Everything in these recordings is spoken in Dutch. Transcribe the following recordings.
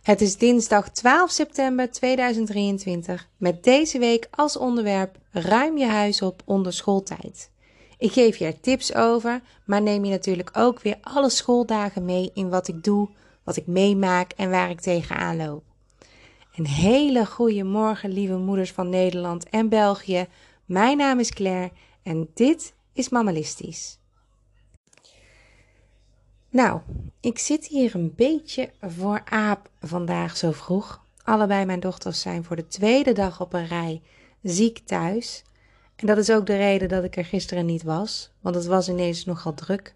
Het is dinsdag 12 september 2023 met deze week als onderwerp Ruim je huis op onder schooltijd. Ik geef je er tips over, maar neem je natuurlijk ook weer alle schooldagen mee in wat ik doe, wat ik meemaak en waar ik tegenaan loop. Een hele goede morgen, lieve moeders van Nederland en België. Mijn naam is Claire en dit is Mammalistisch. Nou, ik zit hier een beetje voor aap vandaag zo vroeg. Allebei mijn dochters zijn voor de tweede dag op een rij ziek thuis. En dat is ook de reden dat ik er gisteren niet was, want het was ineens nogal druk.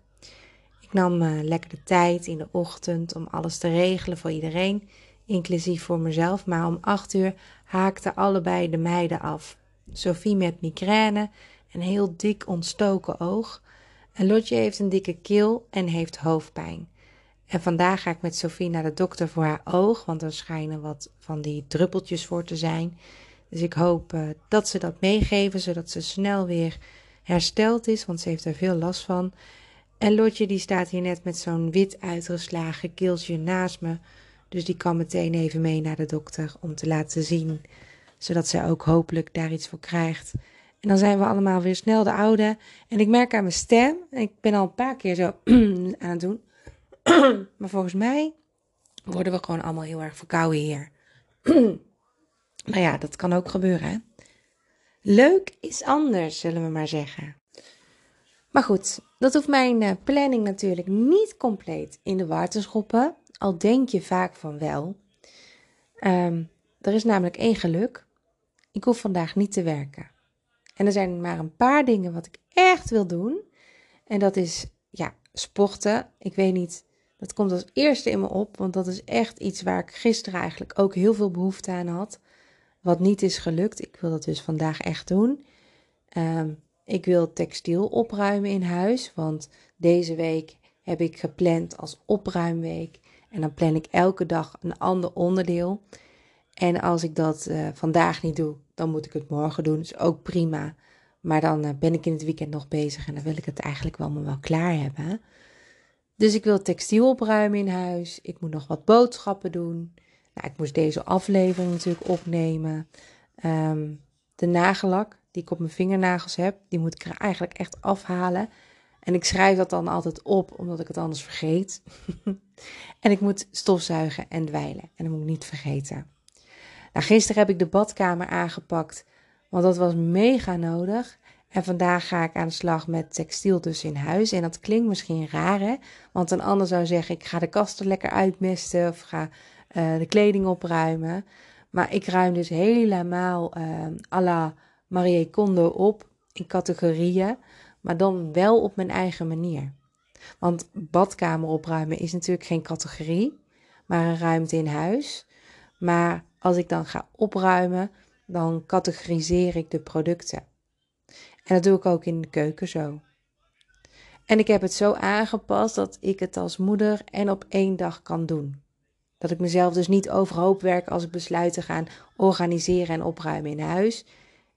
Ik nam uh, lekker de tijd in de ochtend om alles te regelen voor iedereen, inclusief voor mezelf. Maar om acht uur haakten allebei de meiden af. Sophie met migraine, een heel dik ontstoken oog. En Lotje heeft een dikke keel en heeft hoofdpijn. En vandaag ga ik met Sophie naar de dokter voor haar oog, want er schijnen wat van die druppeltjes voor te zijn. Dus ik hoop uh, dat ze dat meegeven, zodat ze snel weer hersteld is, want ze heeft er veel last van. En Lotje die staat hier net met zo'n wit uitgeslagen keeltje naast me. Dus die kan meteen even mee naar de dokter om te laten zien, zodat zij ook hopelijk daar iets voor krijgt. En dan zijn we allemaal weer snel de oude. En ik merk aan mijn stem, ik ben al een paar keer zo aan het doen. maar volgens mij worden we gewoon allemaal heel erg verkouden hier. nou ja, dat kan ook gebeuren. Hè? Leuk is anders, zullen we maar zeggen. Maar goed, dat hoeft mijn uh, planning natuurlijk niet compleet in de war te schoppen. Al denk je vaak van wel. Um, er is namelijk één geluk. Ik hoef vandaag niet te werken. En er zijn maar een paar dingen wat ik echt wil doen. En dat is, ja, sporten. Ik weet niet, dat komt als eerste in me op, want dat is echt iets waar ik gisteren eigenlijk ook heel veel behoefte aan had. Wat niet is gelukt. Ik wil dat dus vandaag echt doen. Um, ik wil textiel opruimen in huis, want deze week heb ik gepland als opruimweek. En dan plan ik elke dag een ander onderdeel. En als ik dat uh, vandaag niet doe, dan moet ik het morgen doen. is ook prima. Maar dan uh, ben ik in het weekend nog bezig en dan wil ik het eigenlijk wel maar wel klaar hebben. Dus ik wil textiel opruimen in huis. Ik moet nog wat boodschappen doen. Nou, ik moest deze aflevering natuurlijk opnemen. Um, de nagellak die ik op mijn vingernagels heb, die moet ik er eigenlijk echt afhalen. En ik schrijf dat dan altijd op, omdat ik het anders vergeet. en ik moet stofzuigen en dweilen. En dat moet ik niet vergeten. Nou, gisteren heb ik de badkamer aangepakt, want dat was mega nodig. En vandaag ga ik aan de slag met textiel dus in huis. En dat klinkt misschien raar, hè? Want een ander zou zeggen, ik ga de kasten lekker uitmesten of ga uh, de kleding opruimen. Maar ik ruim dus helemaal uh, à la Marie Kondo op in categorieën, maar dan wel op mijn eigen manier. Want badkamer opruimen is natuurlijk geen categorie, maar een ruimte in huis. Maar als ik dan ga opruimen, dan categoriseer ik de producten. En dat doe ik ook in de keuken zo. En ik heb het zo aangepast dat ik het als moeder en op één dag kan doen. Dat ik mezelf dus niet overhoop werk als ik besluit te gaan organiseren en opruimen in huis.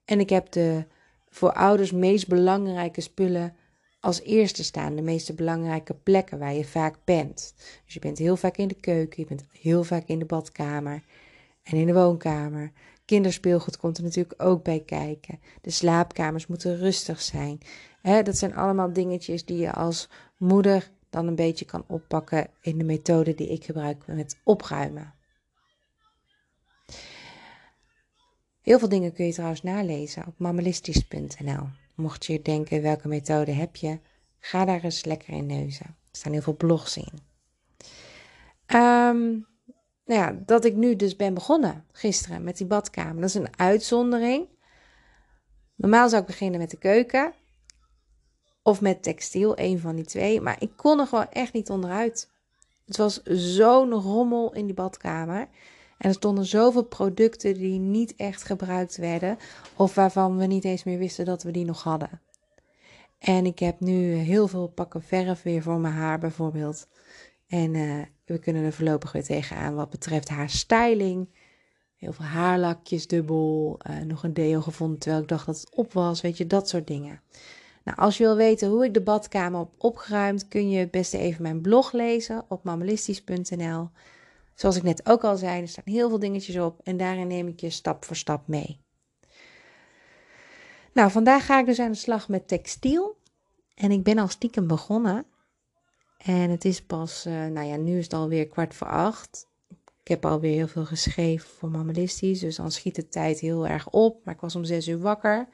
En ik heb de voor ouders meest belangrijke spullen als eerste staan. De meeste belangrijke plekken waar je vaak bent. Dus je bent heel vaak in de keuken, je bent heel vaak in de badkamer en in de woonkamer. Kinderspeelgoed komt er natuurlijk ook bij kijken. De slaapkamers moeten rustig zijn. dat zijn allemaal dingetjes die je als moeder dan een beetje kan oppakken in de methode die ik gebruik met opruimen. Heel veel dingen kun je trouwens nalezen op mammalistisch.nl. Mocht je denken welke methode heb je, ga daar eens lekker in neuzen. Er staan heel veel blogs in. Um, nou ja, dat ik nu dus ben begonnen gisteren met die badkamer. Dat is een uitzondering. Normaal zou ik beginnen met de keuken. Of met textiel, een van die twee. Maar ik kon er gewoon echt niet onderuit. Het was zo'n rommel in die badkamer. En er stonden zoveel producten die niet echt gebruikt werden. Of waarvan we niet eens meer wisten dat we die nog hadden. En ik heb nu heel veel pakken verf weer voor mijn haar bijvoorbeeld. En uh, we kunnen er voorlopig weer tegenaan wat betreft haar styling. Heel veel haarlakjes dubbel. Uh, nog een deo gevonden terwijl ik dacht dat het op was. Weet je, dat soort dingen. Nou, als je wil weten hoe ik de badkamer heb opgeruimd, kun je het beste even mijn blog lezen op mammalistisch.nl. zoals ik net ook al zei, er staan heel veel dingetjes op en daarin neem ik je stap voor stap mee. Nou, vandaag ga ik dus aan de slag met textiel. En ik ben al stiekem begonnen. En het is pas, uh, nou ja, nu is het alweer kwart voor acht. Ik heb alweer heel veel geschreven voor Mammalistisch, dus dan schiet de tijd heel erg op. Maar ik was om zes uur wakker.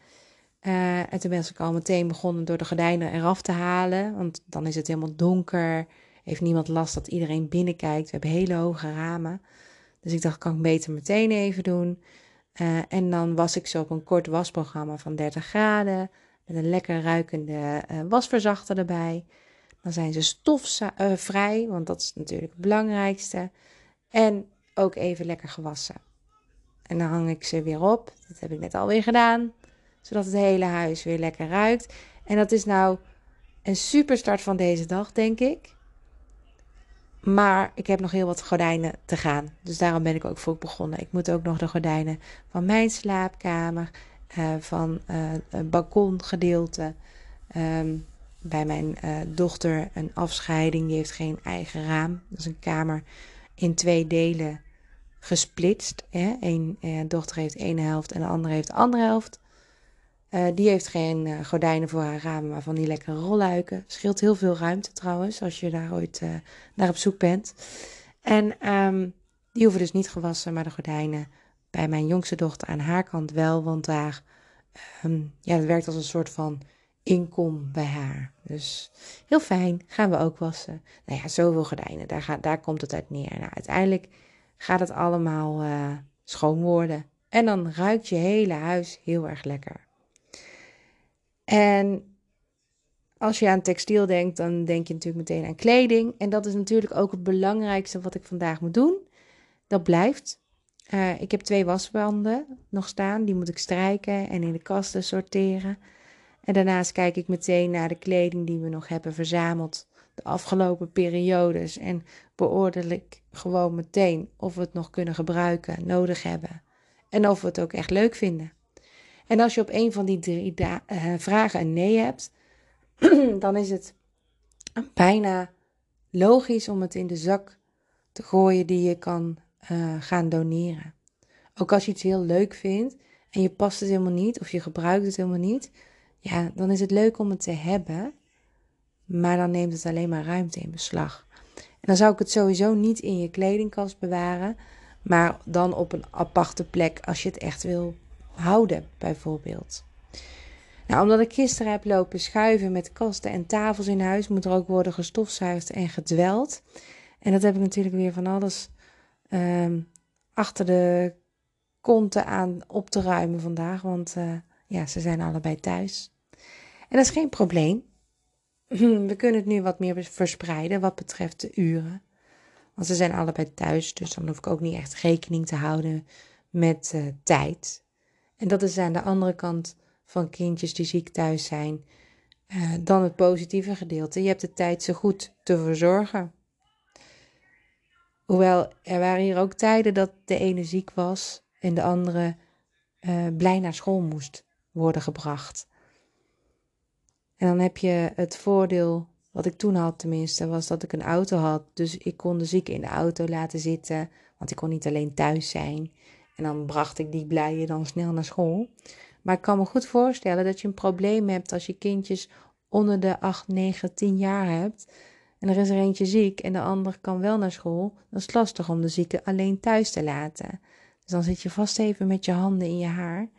Uh, en toen ben ik al meteen begonnen door de gordijnen eraf te halen. Want dan is het helemaal donker. Heeft niemand last dat iedereen binnenkijkt. We hebben hele hoge ramen. Dus ik dacht, kan ik beter meteen even doen. Uh, en dan was ik zo op een kort wasprogramma van 30 graden. Met een lekker ruikende uh, wasverzachter erbij. Dan zijn ze stofvrij, want dat is natuurlijk het belangrijkste. En ook even lekker gewassen. En dan hang ik ze weer op. Dat heb ik net alweer gedaan. Zodat het hele huis weer lekker ruikt. En dat is nou een super start van deze dag, denk ik. Maar ik heb nog heel wat gordijnen te gaan. Dus daarom ben ik ook vroeg begonnen. Ik moet ook nog de gordijnen van mijn slaapkamer, uh, van uh, het balkongedeelte. Um, bij mijn uh, dochter een afscheiding. Die heeft geen eigen raam. Dat is een kamer in twee delen gesplitst. Een dochter heeft één helft en de andere heeft de andere helft. Uh, die heeft geen uh, gordijnen voor haar ramen, maar van die lekkere rolluiken. Scheelt heel veel ruimte trouwens, als je daar ooit uh, naar op zoek bent. En um, die hoeven dus niet gewassen, maar de gordijnen bij mijn jongste dochter aan haar kant wel. Want daar, um, ja, het werkt als een soort van inkom bij haar. Dus heel fijn, gaan we ook wassen. Nou ja, zoveel gordijnen, daar, gaat, daar komt het uit neer. Nou, uiteindelijk gaat het allemaal schoon worden. En dan ruikt je hele huis heel erg lekker. En als je aan textiel denkt, dan denk je natuurlijk meteen aan kleding. En dat is natuurlijk ook het belangrijkste wat ik vandaag moet doen. Dat blijft. Uh, ik heb twee wasbanden nog staan. Die moet ik strijken en in de kasten sorteren. En daarnaast kijk ik meteen naar de kleding die we nog hebben verzameld de afgelopen periodes. En beoordeel ik gewoon meteen of we het nog kunnen gebruiken, nodig hebben. En of we het ook echt leuk vinden. En als je op een van die drie uh, vragen een nee hebt, dan is het bijna logisch om het in de zak te gooien die je kan uh, gaan doneren. Ook als je iets heel leuk vindt en je past het helemaal niet of je gebruikt het helemaal niet, ja, dan is het leuk om het te hebben, maar dan neemt het alleen maar ruimte in beslag. En dan zou ik het sowieso niet in je kledingkast bewaren, maar dan op een aparte plek als je het echt wil houden, bijvoorbeeld. Nou, omdat ik gisteren heb lopen schuiven met kasten en tafels in huis, moet er ook worden gestofzuigd en gedweld. En dat heb ik natuurlijk weer van alles um, achter de konten aan op te ruimen vandaag, want uh, ja, ze zijn allebei thuis. En dat is geen probleem. We kunnen het nu wat meer verspreiden wat betreft de uren. Want ze zijn allebei thuis, dus dan hoef ik ook niet echt rekening te houden met uh, tijd. En dat is aan de andere kant van kindjes die ziek thuis zijn, uh, dan het positieve gedeelte. Je hebt de tijd zo goed te verzorgen. Hoewel er waren hier ook tijden dat de ene ziek was en de andere uh, blij naar school moest worden gebracht. En dan heb je het voordeel, wat ik toen had tenminste, was dat ik een auto had. Dus ik kon de zieke in de auto laten zitten, want ik kon niet alleen thuis zijn. En dan bracht ik die blijen dan snel naar school. Maar ik kan me goed voorstellen dat je een probleem hebt als je kindjes onder de 8, 9, 10 jaar hebt. En er is er eentje ziek en de ander kan wel naar school. Dan is het lastig om de zieke alleen thuis te laten. Dus dan zit je vast even met je handen in je haar.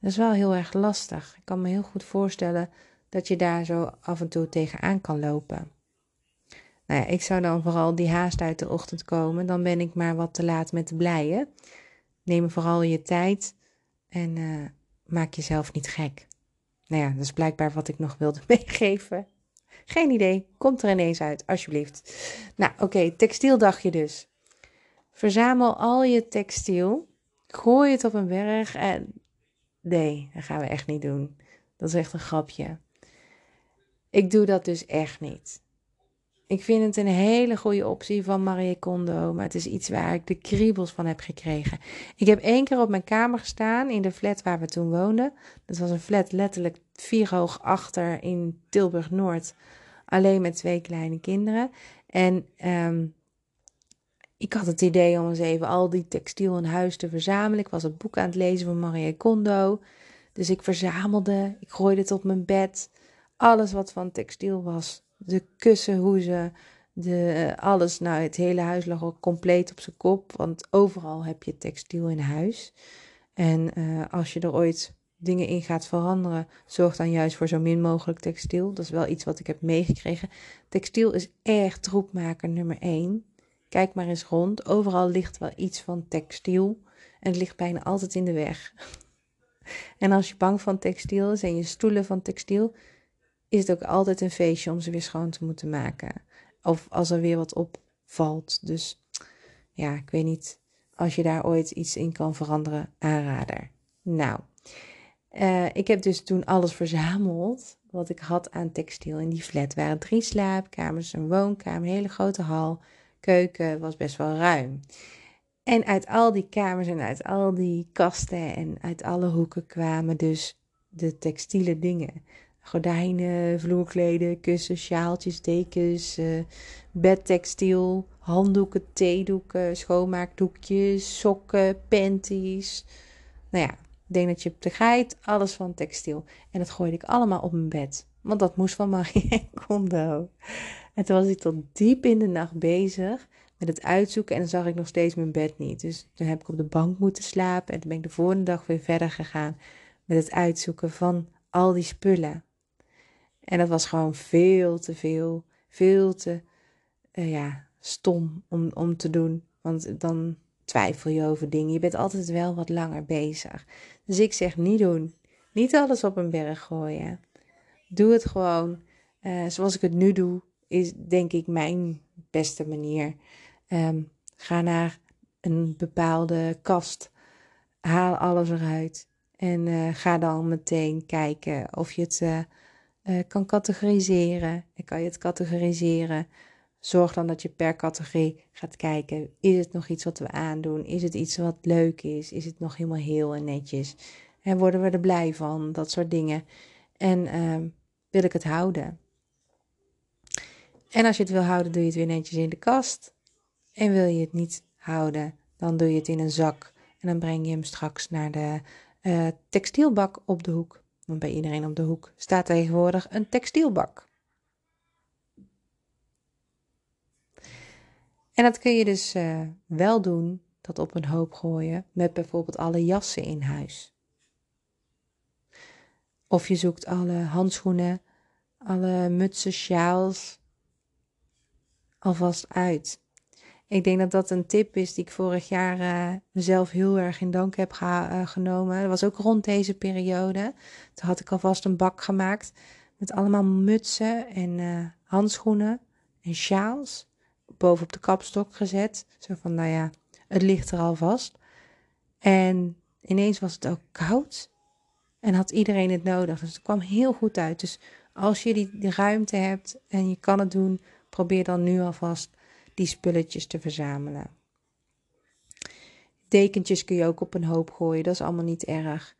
Dat is wel heel erg lastig. Ik kan me heel goed voorstellen dat je daar zo af en toe tegenaan kan lopen. Nou ja, ik zou dan vooral die haast uit de ochtend komen. Dan ben ik maar wat te laat met de blijen. Neem vooral je tijd en uh, maak jezelf niet gek. Nou ja, dat is blijkbaar wat ik nog wilde meegeven. Geen idee, komt er ineens uit, alsjeblieft. Nou, oké, textieldagje dus. Verzamel al je textiel, gooi het op een berg en... Nee, dat gaan we echt niet doen. Dat is echt een grapje. Ik doe dat dus echt niet. Ik vind het een hele goede optie van Marie Kondo, maar het is iets waar ik de kriebels van heb gekregen. Ik heb één keer op mijn kamer gestaan in de flat waar we toen woonden. Dat was een flat letterlijk vier hoog achter in Tilburg Noord, alleen met twee kleine kinderen. En um, ik had het idee om eens even al die textiel in huis te verzamelen. Ik was het boek aan het lezen van Marie Kondo. Dus ik verzamelde, ik gooide het op mijn bed. Alles wat van textiel was. De kussenhoezen, de, alles. Nou, het hele huis lag al compleet op zijn kop. Want overal heb je textiel in huis. En uh, als je er ooit dingen in gaat veranderen, zorg dan juist voor zo min mogelijk textiel. Dat is wel iets wat ik heb meegekregen. Textiel is erg troepmaker nummer 1. Kijk maar eens rond. Overal ligt wel iets van textiel. En het ligt bijna altijd in de weg. En als je bang van textiel is en je stoelen van textiel, is het ook altijd een feestje om ze weer schoon te moeten maken. Of als er weer wat opvalt. Dus ja, ik weet niet als je daar ooit iets in kan veranderen, aanrader. Nou, uh, ik heb dus toen alles verzameld wat ik had aan textiel. In die flat waren drie slaapkamers, een woonkamer, een hele grote hal, keuken, was best wel ruim. En uit al die kamers en uit al die kasten en uit alle hoeken kwamen dus de textiele dingen. Gordijnen, vloerkleden, kussen, sjaaltjes, dekens, uh, bedtextiel, handdoeken, theedoeken, schoonmaakdoekjes, sokken, panties. Nou ja, ik denk dat je de geit, alles van textiel. En dat gooide ik allemaal op mijn bed. Want dat moest van Marie Kondo. En toen was ik tot diep in de nacht bezig met het uitzoeken. En dan zag ik nog steeds mijn bed niet. Dus toen heb ik op de bank moeten slapen. En toen ben ik de volgende dag weer verder gegaan met het uitzoeken van al die spullen. En dat was gewoon veel te veel. Veel te uh, ja, stom om, om te doen. Want dan twijfel je over dingen. Je bent altijd wel wat langer bezig. Dus ik zeg niet doen. Niet alles op een berg gooien. Doe het gewoon uh, zoals ik het nu doe. Is denk ik mijn beste manier. Um, ga naar een bepaalde kast. Haal alles eruit. En uh, ga dan meteen kijken of je het uh, kan categoriseren. En kan je het categoriseren Zorg dan dat je per categorie gaat kijken. Is het nog iets wat we aandoen? Is het iets wat leuk is? Is het nog helemaal heel en netjes? En worden we er blij van? Dat soort dingen. En uh, wil ik het houden? En als je het wil houden, doe je het weer netjes in de kast. En wil je het niet houden, dan doe je het in een zak. En dan breng je hem straks naar de uh, textielbak op de hoek. Want bij iedereen op de hoek staat tegenwoordig een textielbak. En dat kun je dus uh, wel doen, dat op een hoop gooien, met bijvoorbeeld alle jassen in huis. Of je zoekt alle handschoenen, alle mutsen, sjaals alvast uit. Ik denk dat dat een tip is die ik vorig jaar uh, mezelf heel erg in dank heb uh, genomen. Dat was ook rond deze periode. Toen had ik alvast een bak gemaakt met allemaal mutsen en handschoenen en sjaals boven op de kapstok gezet. Zo van, nou ja, het ligt er al vast. En ineens was het ook koud. En had iedereen het nodig. Dus het kwam heel goed uit. Dus als je die ruimte hebt en je kan het doen, probeer dan nu alvast die spulletjes te verzamelen. Dekentjes kun je ook op een hoop gooien, dat is allemaal niet erg.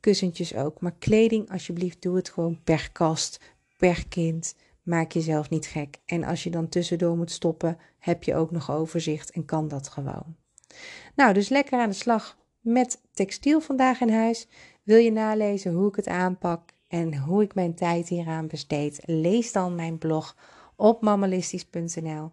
Kussentjes ook. Maar kleding, alsjeblieft, doe het gewoon per kast, per kind. Maak jezelf niet gek. En als je dan tussendoor moet stoppen, heb je ook nog overzicht en kan dat gewoon. Nou, dus lekker aan de slag met textiel vandaag in huis. Wil je nalezen hoe ik het aanpak en hoe ik mijn tijd hieraan besteed? Lees dan mijn blog op mammalistisch.nl.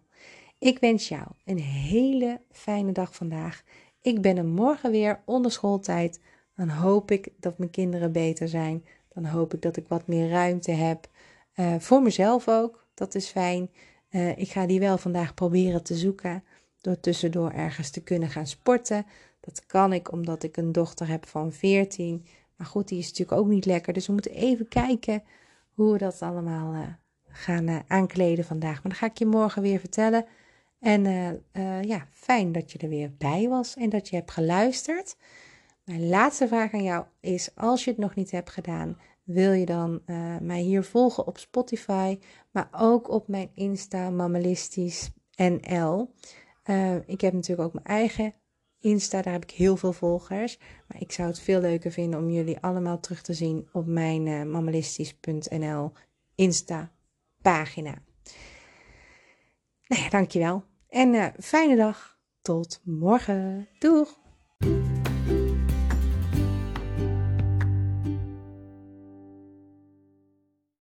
Ik wens jou een hele fijne dag vandaag. Ik ben er morgen weer onder schooltijd. Dan hoop ik dat mijn kinderen beter zijn. Dan hoop ik dat ik wat meer ruimte heb. Uh, voor mezelf ook, dat is fijn. Uh, ik ga die wel vandaag proberen te zoeken. Door tussendoor ergens te kunnen gaan sporten. Dat kan ik omdat ik een dochter heb van 14. Maar goed, die is natuurlijk ook niet lekker. Dus we moeten even kijken hoe we dat allemaal uh, gaan aankleden vandaag. Maar dat ga ik je morgen weer vertellen. En ja, fijn dat je er weer bij was en dat je hebt geluisterd. Mijn laatste vraag aan jou is: als je het nog niet hebt gedaan, wil je dan uh, mij hier volgen op Spotify, maar ook op mijn Insta Mammalistisch NL. Ik heb natuurlijk ook mijn eigen Insta, daar heb ik heel veel volgers. Maar ik zou het veel leuker vinden om jullie allemaal terug te zien op mijn mammalistisch.nl Insta pagina. Nou ja, dankjewel. En fijne dag. tot morgen. Doeg!